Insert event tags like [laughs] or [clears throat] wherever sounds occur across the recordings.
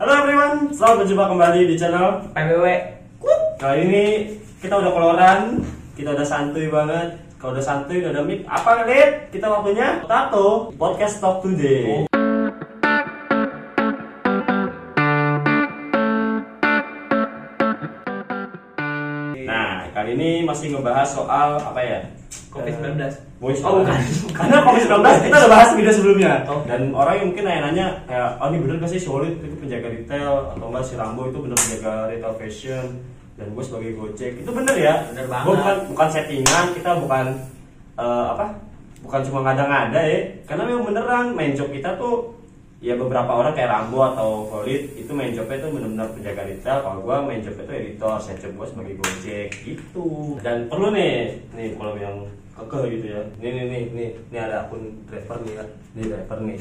Halo everyone, selamat berjumpa kembali di channel PBW Kali ini kita udah keluaran, kita udah santuy banget. Kalau udah santuy, udah ada mic, apa Lid? Kita waktunya? Tato, podcast talk today. Nah, kali ini masih ngebahas soal apa ya? COVID-19 Voice Oh, bukan. [laughs] Karena COVID-19 kita udah bahas video sebelumnya. Oh. Dan orang yang mungkin nanya-nanya kayak Oh ini bener gak sih? Solid itu penjaga retail. Atau enggak si Rambo itu bener penjaga retail fashion. Dan gue sebagai Gojek Itu bener ya. Bener banget. Gue bukan, bukan settingan Kita bukan eh, Apa Bukan cuma ngada-ngada ya. Karena memang beneran main job kita tuh Ya beberapa orang kayak Rambo atau Solid Itu main jobnya tuh bener-bener penjaga retail. Kalau gue main jobnya tuh editor Saya gue sebagai Gojek gitu. Dan perlu nih Nih kalau yang kekeh gitu ya. Nih nih nih nih ini ada akun driver nih ya. Ini driver nih.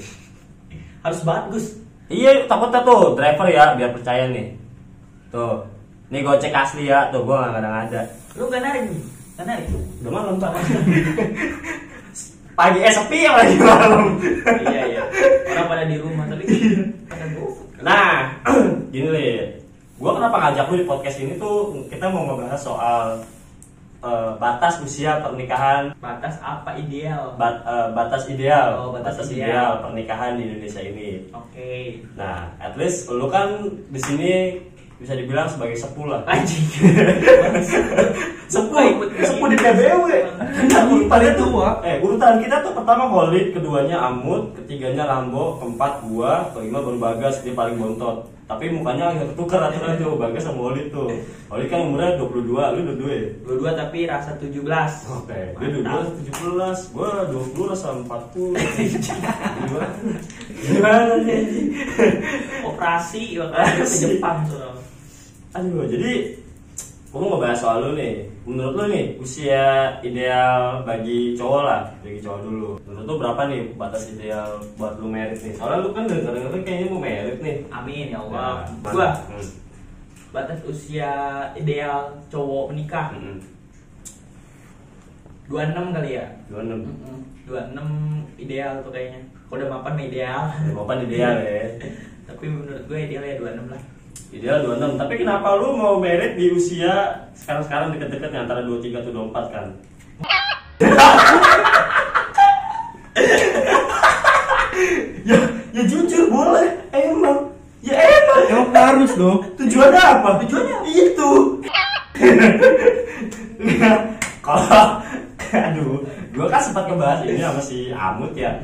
Harus bagus. Iya takutnya tuh driver ya biar percaya nih. Tuh nih gocek asli ya. Tuh gua nggak ada ada. Lu gak narik nih? Gak narik? udah malam pak. [laughs] Pagi eh sepi ya lagi malam. Iya iya pada di rumah tapi [laughs] pada nah [clears throat] gini nih gua kenapa ngajak lu di podcast ini tuh kita mau ngebahas soal eh, batas usia pernikahan. Batas apa ideal? bat- eh, batas ideal. Oh, batas batas ideal. ideal pernikahan di Indonesia ini. Oke. Nah, at least lu kan di sini bisa dibilang sebagai sepuh lah. Anjing [laughs] Sepuh, sepuh di PBW. Paling Paling tua. Eh, urutan kita tuh pertama Holid, keduanya Amut, ketiganya Lambo, keempat gua, kelima baru Bagas, dia paling bontot. Tapi mukanya agak ketukar aturan tuh Bagas sama Holid tuh. Holid kan umurnya 22, lu 22 ya? Dua-dua tapi rasa 17 Oke, dia 22 17, gua 20 rasa 40. [laughs] Gimana? Gimana nih? Operasi Operasi ke Operasi. Jepang tuh Aduh, jadi gue mau ngebahas soal lu nih. Menurut lu nih, usia ideal bagi cowok lah, bagi cowok dulu. Menurut lu berapa nih batas ideal buat lu merit nih? Soalnya lu kan denger-denger kayaknya mau merit nih. Amin ya Allah Ya, Gua hmm. batas usia ideal cowok menikah Hmm. 26 kali ya 26. Mm-mm. 26 ideal tuh kayaknya udah mapan ideal Bapak ideal ya. [laughs] Tapi menurut gue ideal ya 26 lah Ideal 26. Tapi kenapa lu mau merit di usia sekarang-sekarang deket-deket antara 23 atau 24 kan? [laughs] ya, ya jujur boleh, emang. Ya emang. Emang harus dong. Tujuannya apa? Tujuannya itu. Nah, [laughs] Kalau aduh, gua kan sempat ngebahas ini sama si Amut ya.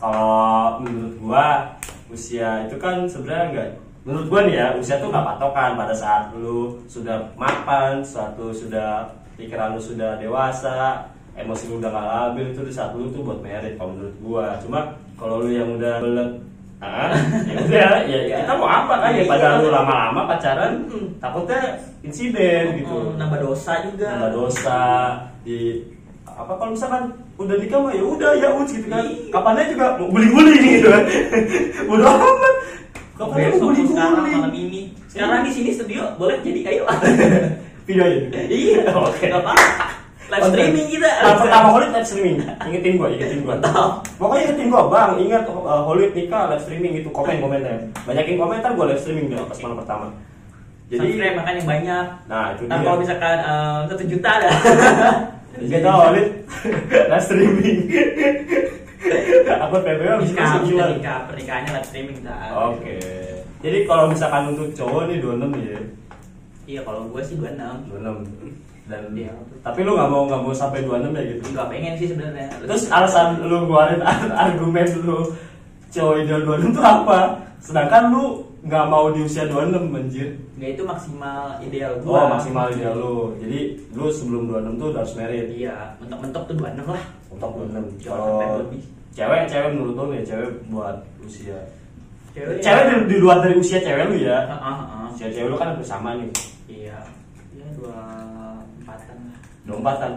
Kalau menurut gua usia itu kan sebenarnya enggak menurut gua nih ya, usia tuh nggak patokan pada saat lu sudah mapan, suatu sudah pikiran lu sudah dewasa, emosi lu udah gak labil itu di saat lu tuh buat merit kalau menurut gua. Cuma kalau lu yang udah belet Ah, ya udah, ya kita mau apa kan? Ya pada lu lama-lama pacaran takutnya insiden gitu. Mm, nambah dosa juga. Nambah dosa di apa kalau misalkan udah nikah mah ya udah ya udah gitu kan. Iya. kapannya juga mau guling-guling [laughs] gitu kan. Udah amat. Kapannya mau sekarang malam ini. Sekarang di sini studio boleh jadi ayo. [laughs] Video aja. Iya. Oke. apa live streaming kita. Nah, pertama Holid live streaming. Ingetin gua ingetin gua. Mantap. pokoknya ingetin gua bang ingat uh, Holid nikah live streaming itu komen komennya. Banyakin komentar gua live streaming deh pas malam pertama. Jadi subscribe makan yang banyak. Nah itu dia. kalau misalkan satu juta ada [laughs] Jadi tau Holid live streaming apa PBW bisa nikah kita nikah pernikahannya live streaming kita Oke. Jadi kalau misalkan untuk cowok nih 26 nih ya. iya kalau gue sih 26 26. Dan Iya. tapi lu nggak mau nggak mau sampai 26 ya gitu. nggak pengen sih sebenarnya Terus alasan lu ngeluarin [laughs] ar- argumen lu cowok ideal 26 tuh apa? Sedangkan lu nggak mau di usia 26 anjir. nggak itu maksimal ideal gue Oh, maksimal ideal lu. Jadi lu sebelum 26 tuh udah harus merit. iya mentok-mentok tuh 26 lah Untuk 26. Jangan sampai Kalau lebih. cewek cewek menurut lu nih, cewek buat usia. cewek Cewek di, di luar dari usia cewek lu ya. Ah, ah, ah. Usia cewek lu kan hampir sama nih. iya ya dua empatan lah Lompatan.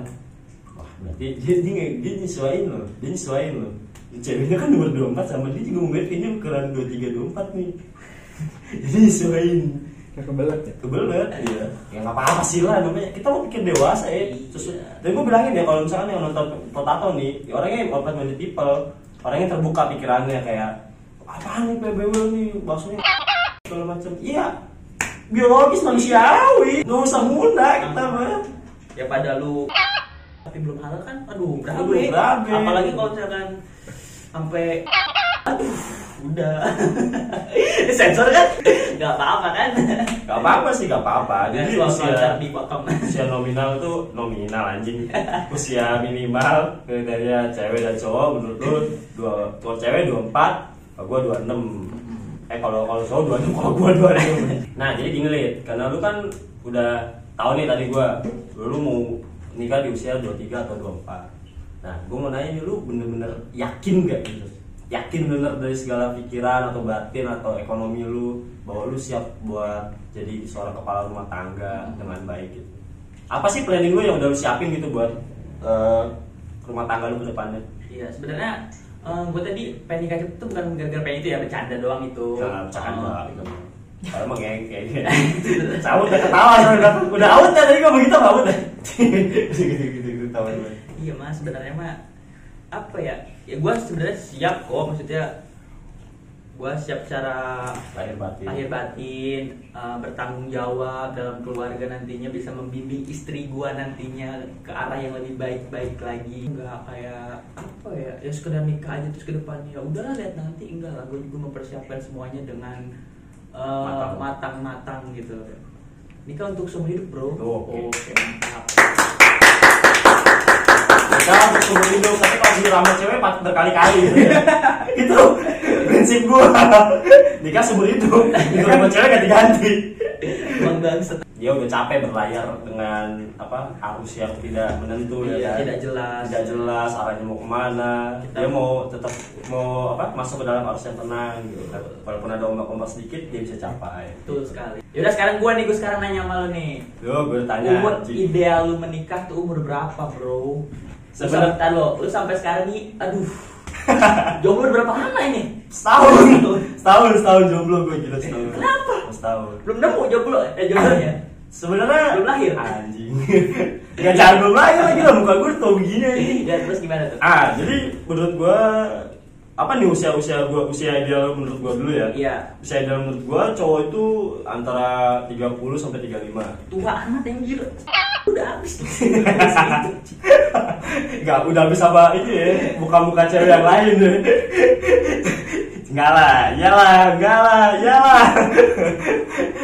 Wah, berarti dia dia, dia, dia nyesuaiin loh. Dia nyesuaiin loh. Ceweknya kan nomor 24 sama dia juga mau kayaknya ukuran 23 24 nih. Jadi. Kayak kebelet ya. Kebelet iya. Ya nggak apa-apa sih lah namanya. Kita mau pikir dewasa ya. Terus dan gue bilangin ya kalau misalkan yang nonton Potato nih, ya orangnya open minded people, orangnya terbuka pikirannya kayak apaan nih PBW nih maksudnya segala macam iya biologis manusiawi nggak usah muda kita mah ya pada lu tapi belum halal kan aduh berabe Aduh, berabe. apalagi kalau misalkan sampai aduh udah [laughs] [laughs] sensor kan nggak apa-apa kan Gak apa-apa sih, gak apa-apa. Jadi usia, usia dipotong usia nominal tuh nominal anjing. Usia minimal kriteria cewek dan cowok menurut lu dua kalau cewek 24, kalau gua 26. Eh kalau kalau cowok 26, kalau gua 26. Nah, jadi gini Lid, karena lu kan udah tahu nih tadi gua, lu mau nikah di usia 23 atau 24. Nah, gua mau nanya nih lu bener-bener yakin gak gitu? Yakin bener dari segala pikiran atau batin atau ekonomi lu bahwa lu siap buat jadi seorang kepala rumah tangga dengan baik gitu. Apa sih planning lu yang udah lu siapin gitu buat eh, rumah tangga lu ke depannya? iya sebenarnya eh, gue tadi pengen nikah tuh bukan gara-gara pengen itu ya bercanda doang itu Jangan bercanda gitu. Kalau emang kayak kayak gini. [laughs] Cabut udah ketawa udah udah out ya tadi gua begitu out ya. [laughs] Gitu gitu gitu gue. Iya mas, sebenarnya mah apa ya? Ya gue sebenarnya siap kok, maksudnya gue siap secara Lahir batin. lahir batin, eh, bertanggung jawab dalam keluarga nantinya bisa membimbing istri gue nantinya ke arah yang lebih baik-baik lagi. Enggak kayak apa ya? Ya sekedar nikah aja terus ke depannya. Ya udahlah lihat nanti enggak lah. Gue juga mempersiapkan semuanya dengan Matang. matang-matang gitu. Nikah untuk seumur hidup bro. Oke. Oke mantap. Kita untuk seumur hidup, tapi sama cewek patut berkali-kali gitu ya. [laughs] Itu prinsip gua. Nikah seumur hidup, itu sama cewek ganti-ganti. Dia udah capek berlayar dengan apa arus yang tidak menentu Iya, ya kan? tidak jelas. tidak jelas arahnya mau ke mana Kita- dia mau tetap mau apa masuk ke dalam arus yang tenang gitu kan walaupun ada ombak-ombak sedikit dia bisa capai Betul sekali. Yaudah sekarang gua nih, gua sekarang nanya sama lu nih. Yo, gue tanya umur ideal lu menikah tuh umur berapa, bro? Sebenarnya- Sebentar lo, lu sampai sekarang nih, aduh. [laughs] Jomblo berapa lama ini? setahun setahun setahun jomblo gue gila setahun Kenapa? setahun Belum nemu jomblo, eh jomblonya. [laughs] sebenarnya Belum lahir. anjing [laughs] Gak jangan belum lahir lagi lah muka gue tuh begini. Ya terus gimana tuh? ah jadi menurut gue apa nih usia usia gue usia ideal menurut gue dulu ya Iya. usia ideal menurut gue cowok itu antara 30 sampai 35 Tua amat yang gila. [laughs] Udah habis. [laughs] Enggak, udah habis sama ini ya, muka-muka cewek yang lain [laughs] deh. Enggak lah, iyalah, enggak lah, iyalah.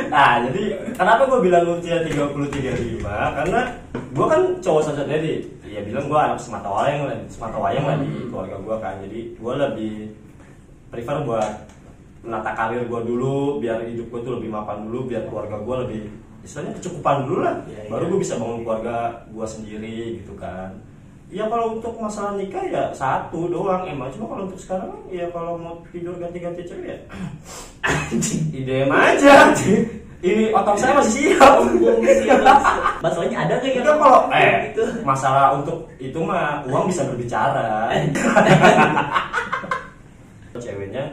Nah, jadi kenapa gue bilang usia 30 35? Karena gue kan cowok saja jadi ya bilang gue anak semata wayang lah, semata wayang lah di keluarga gue kan. Jadi gue lebih prefer buat menata karir gue dulu, biar hidup gue tuh lebih mapan dulu, biar keluarga gue lebih istilahnya kecukupan dulu lah. Iya, Baru iya. gue bisa bangun keluarga gue sendiri gitu kan. Ya kalau untuk masalah nikah ya satu doang emang cuma kalau untuk sekarang ya kalau mau tidur ganti-ganti cewek ya IDM aja ini otak saya masih siap Masalahnya ada kayak Enggak kalau eh gitu. masalah untuk itu mah uang bisa berbicara. [laughs] Ceweknya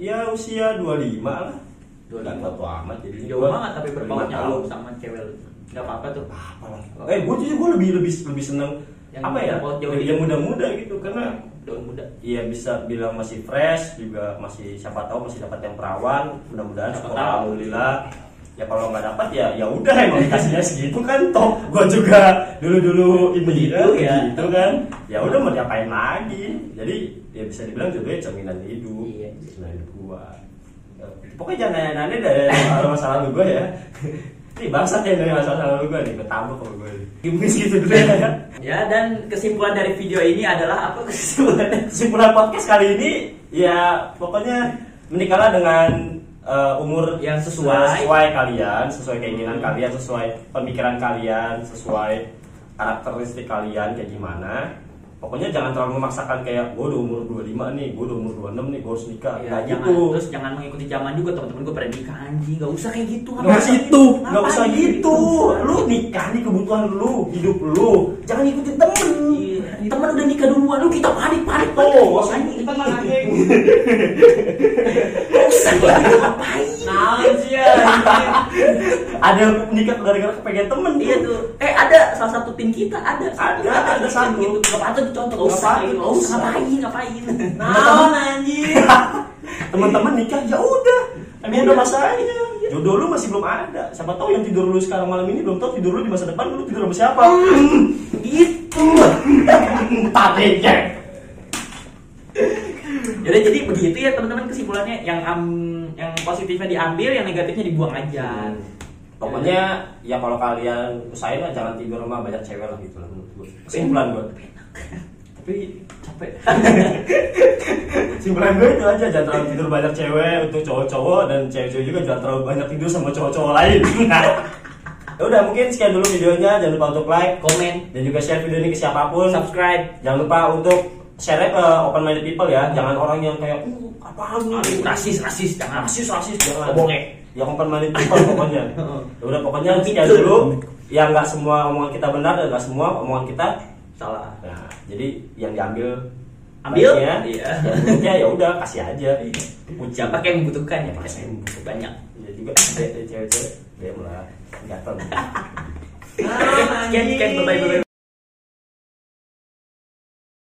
ya usia 25 lah. 25. Nggak tua amat jadi Jauh banget tapi 25 berpautnya tahun. lu sama cewek lu. Gak apa-apa tuh. apa lah. Eh gue juga gue lebih lebih lebih seneng Yang apa ya? Yang muda-muda gitu karena Daun muda. Iya bisa bilang masih fresh juga masih siapa tahu masih dapat yang perawan. Mudah-mudahan syukur alhamdulillah. Ya kalau nggak dapat ya ya udah emang dikasihnya segitu kan. Toh gue juga dulu dulu ini Begitu kan, ya. begitu kan. Ya udah mau diapain lagi? Jadi ya bisa dibilang jodohnya cerminan hidup. Iya. cerminan hidup gua. Ya, pokoknya jangan nanya-nanya deh soal masa lalu gue ya [laughs] Nih bangsat ya dari masa lalu gue nih, ketambah sama gue Gimis gitu dulu [laughs] ya Ya dan kesimpulan dari video ini adalah apa kesimpulannya? kesimpulan podcast kali ini ya pokoknya menikahlah dengan uh, umur Yang sesuai. sesuai. kalian sesuai keinginan kalian sesuai pemikiran kalian sesuai karakteristik kalian kayak gimana pokoknya jangan terlalu memaksakan kayak gue udah umur 25 nih gue udah umur 26 nih gue harus nikah. Ya, Nggak jangan, gitu. Terus jangan mengikuti zaman juga teman-teman gue pada nikah anjing. Gak usah kayak gitu. Gak usah itu, gak usah gitu. Lu nikah nih kebutuhan lu, hidup lu. Jangan ikutin temen. Iya, teman udah nikah duluan lu kita panik. panik Tuh, anjing. Kita anjing. Gak usah gitu ngapain? Naon sih ya? [laughs] Ada nikah gara-gara kepengen temen. Iya tuh eh ada salah satu tim kita ada Ada, ada satu. gitu gak patut dicontoh gak Nggak usah nggak gak usah ngapain ngapain Naon anjing? [laughs] Teman-teman nikah ya udah. Emang udah masanya. Jodoh lu masih belum ada. Siapa tahu yang tidur lu sekarang malam ini belum tahu tidur lu di masa depan lu tidur sama siapa. Gitu. [laughs] Tadinya. Jadi jadi begitu ya teman-teman kesimpulannya yang am- yang positifnya diambil, yang negatifnya dibuang aja. Pokoknya ya kalau kalian usahain lah jangan tidur sama banyak cewek lah gitu lah menurut gue. Kesimpulan gue. Tapi capek. [laughs] Kesimpulan gue itu aja jangan terlalu tidur banyak cewek untuk cowok-cowok dan cewek-cewek juga jangan terlalu banyak tidur sama cowok-cowok lain. [laughs] ya udah mungkin sekian dulu videonya jangan lupa untuk like Komen, dan juga share video ini ke siapa pun. subscribe. Jangan lupa untuk share ke open minded people ya. Jangan orang yang kayak uh, apaan nih? Rasis, rasis, jangan. rasis rasis jangan. Oh, boleh. Yang open minded people pokoknya. Heeh. [laughs] Ya udah pokoknya gitu. dulu. Yang nggak semua omongan kita benar dan nggak semua omongan kita Salah. Nah, jadi yang diambil Ambil? baiknya, Iya. yang buruknya ya udah kasih aja. Ucap pakai yang membutuhkan ya, Masa yang pakai banyak. Ya juga cewek-cewek dia malah gatel. [laughs] Oke, sekian, sekian, bye bye.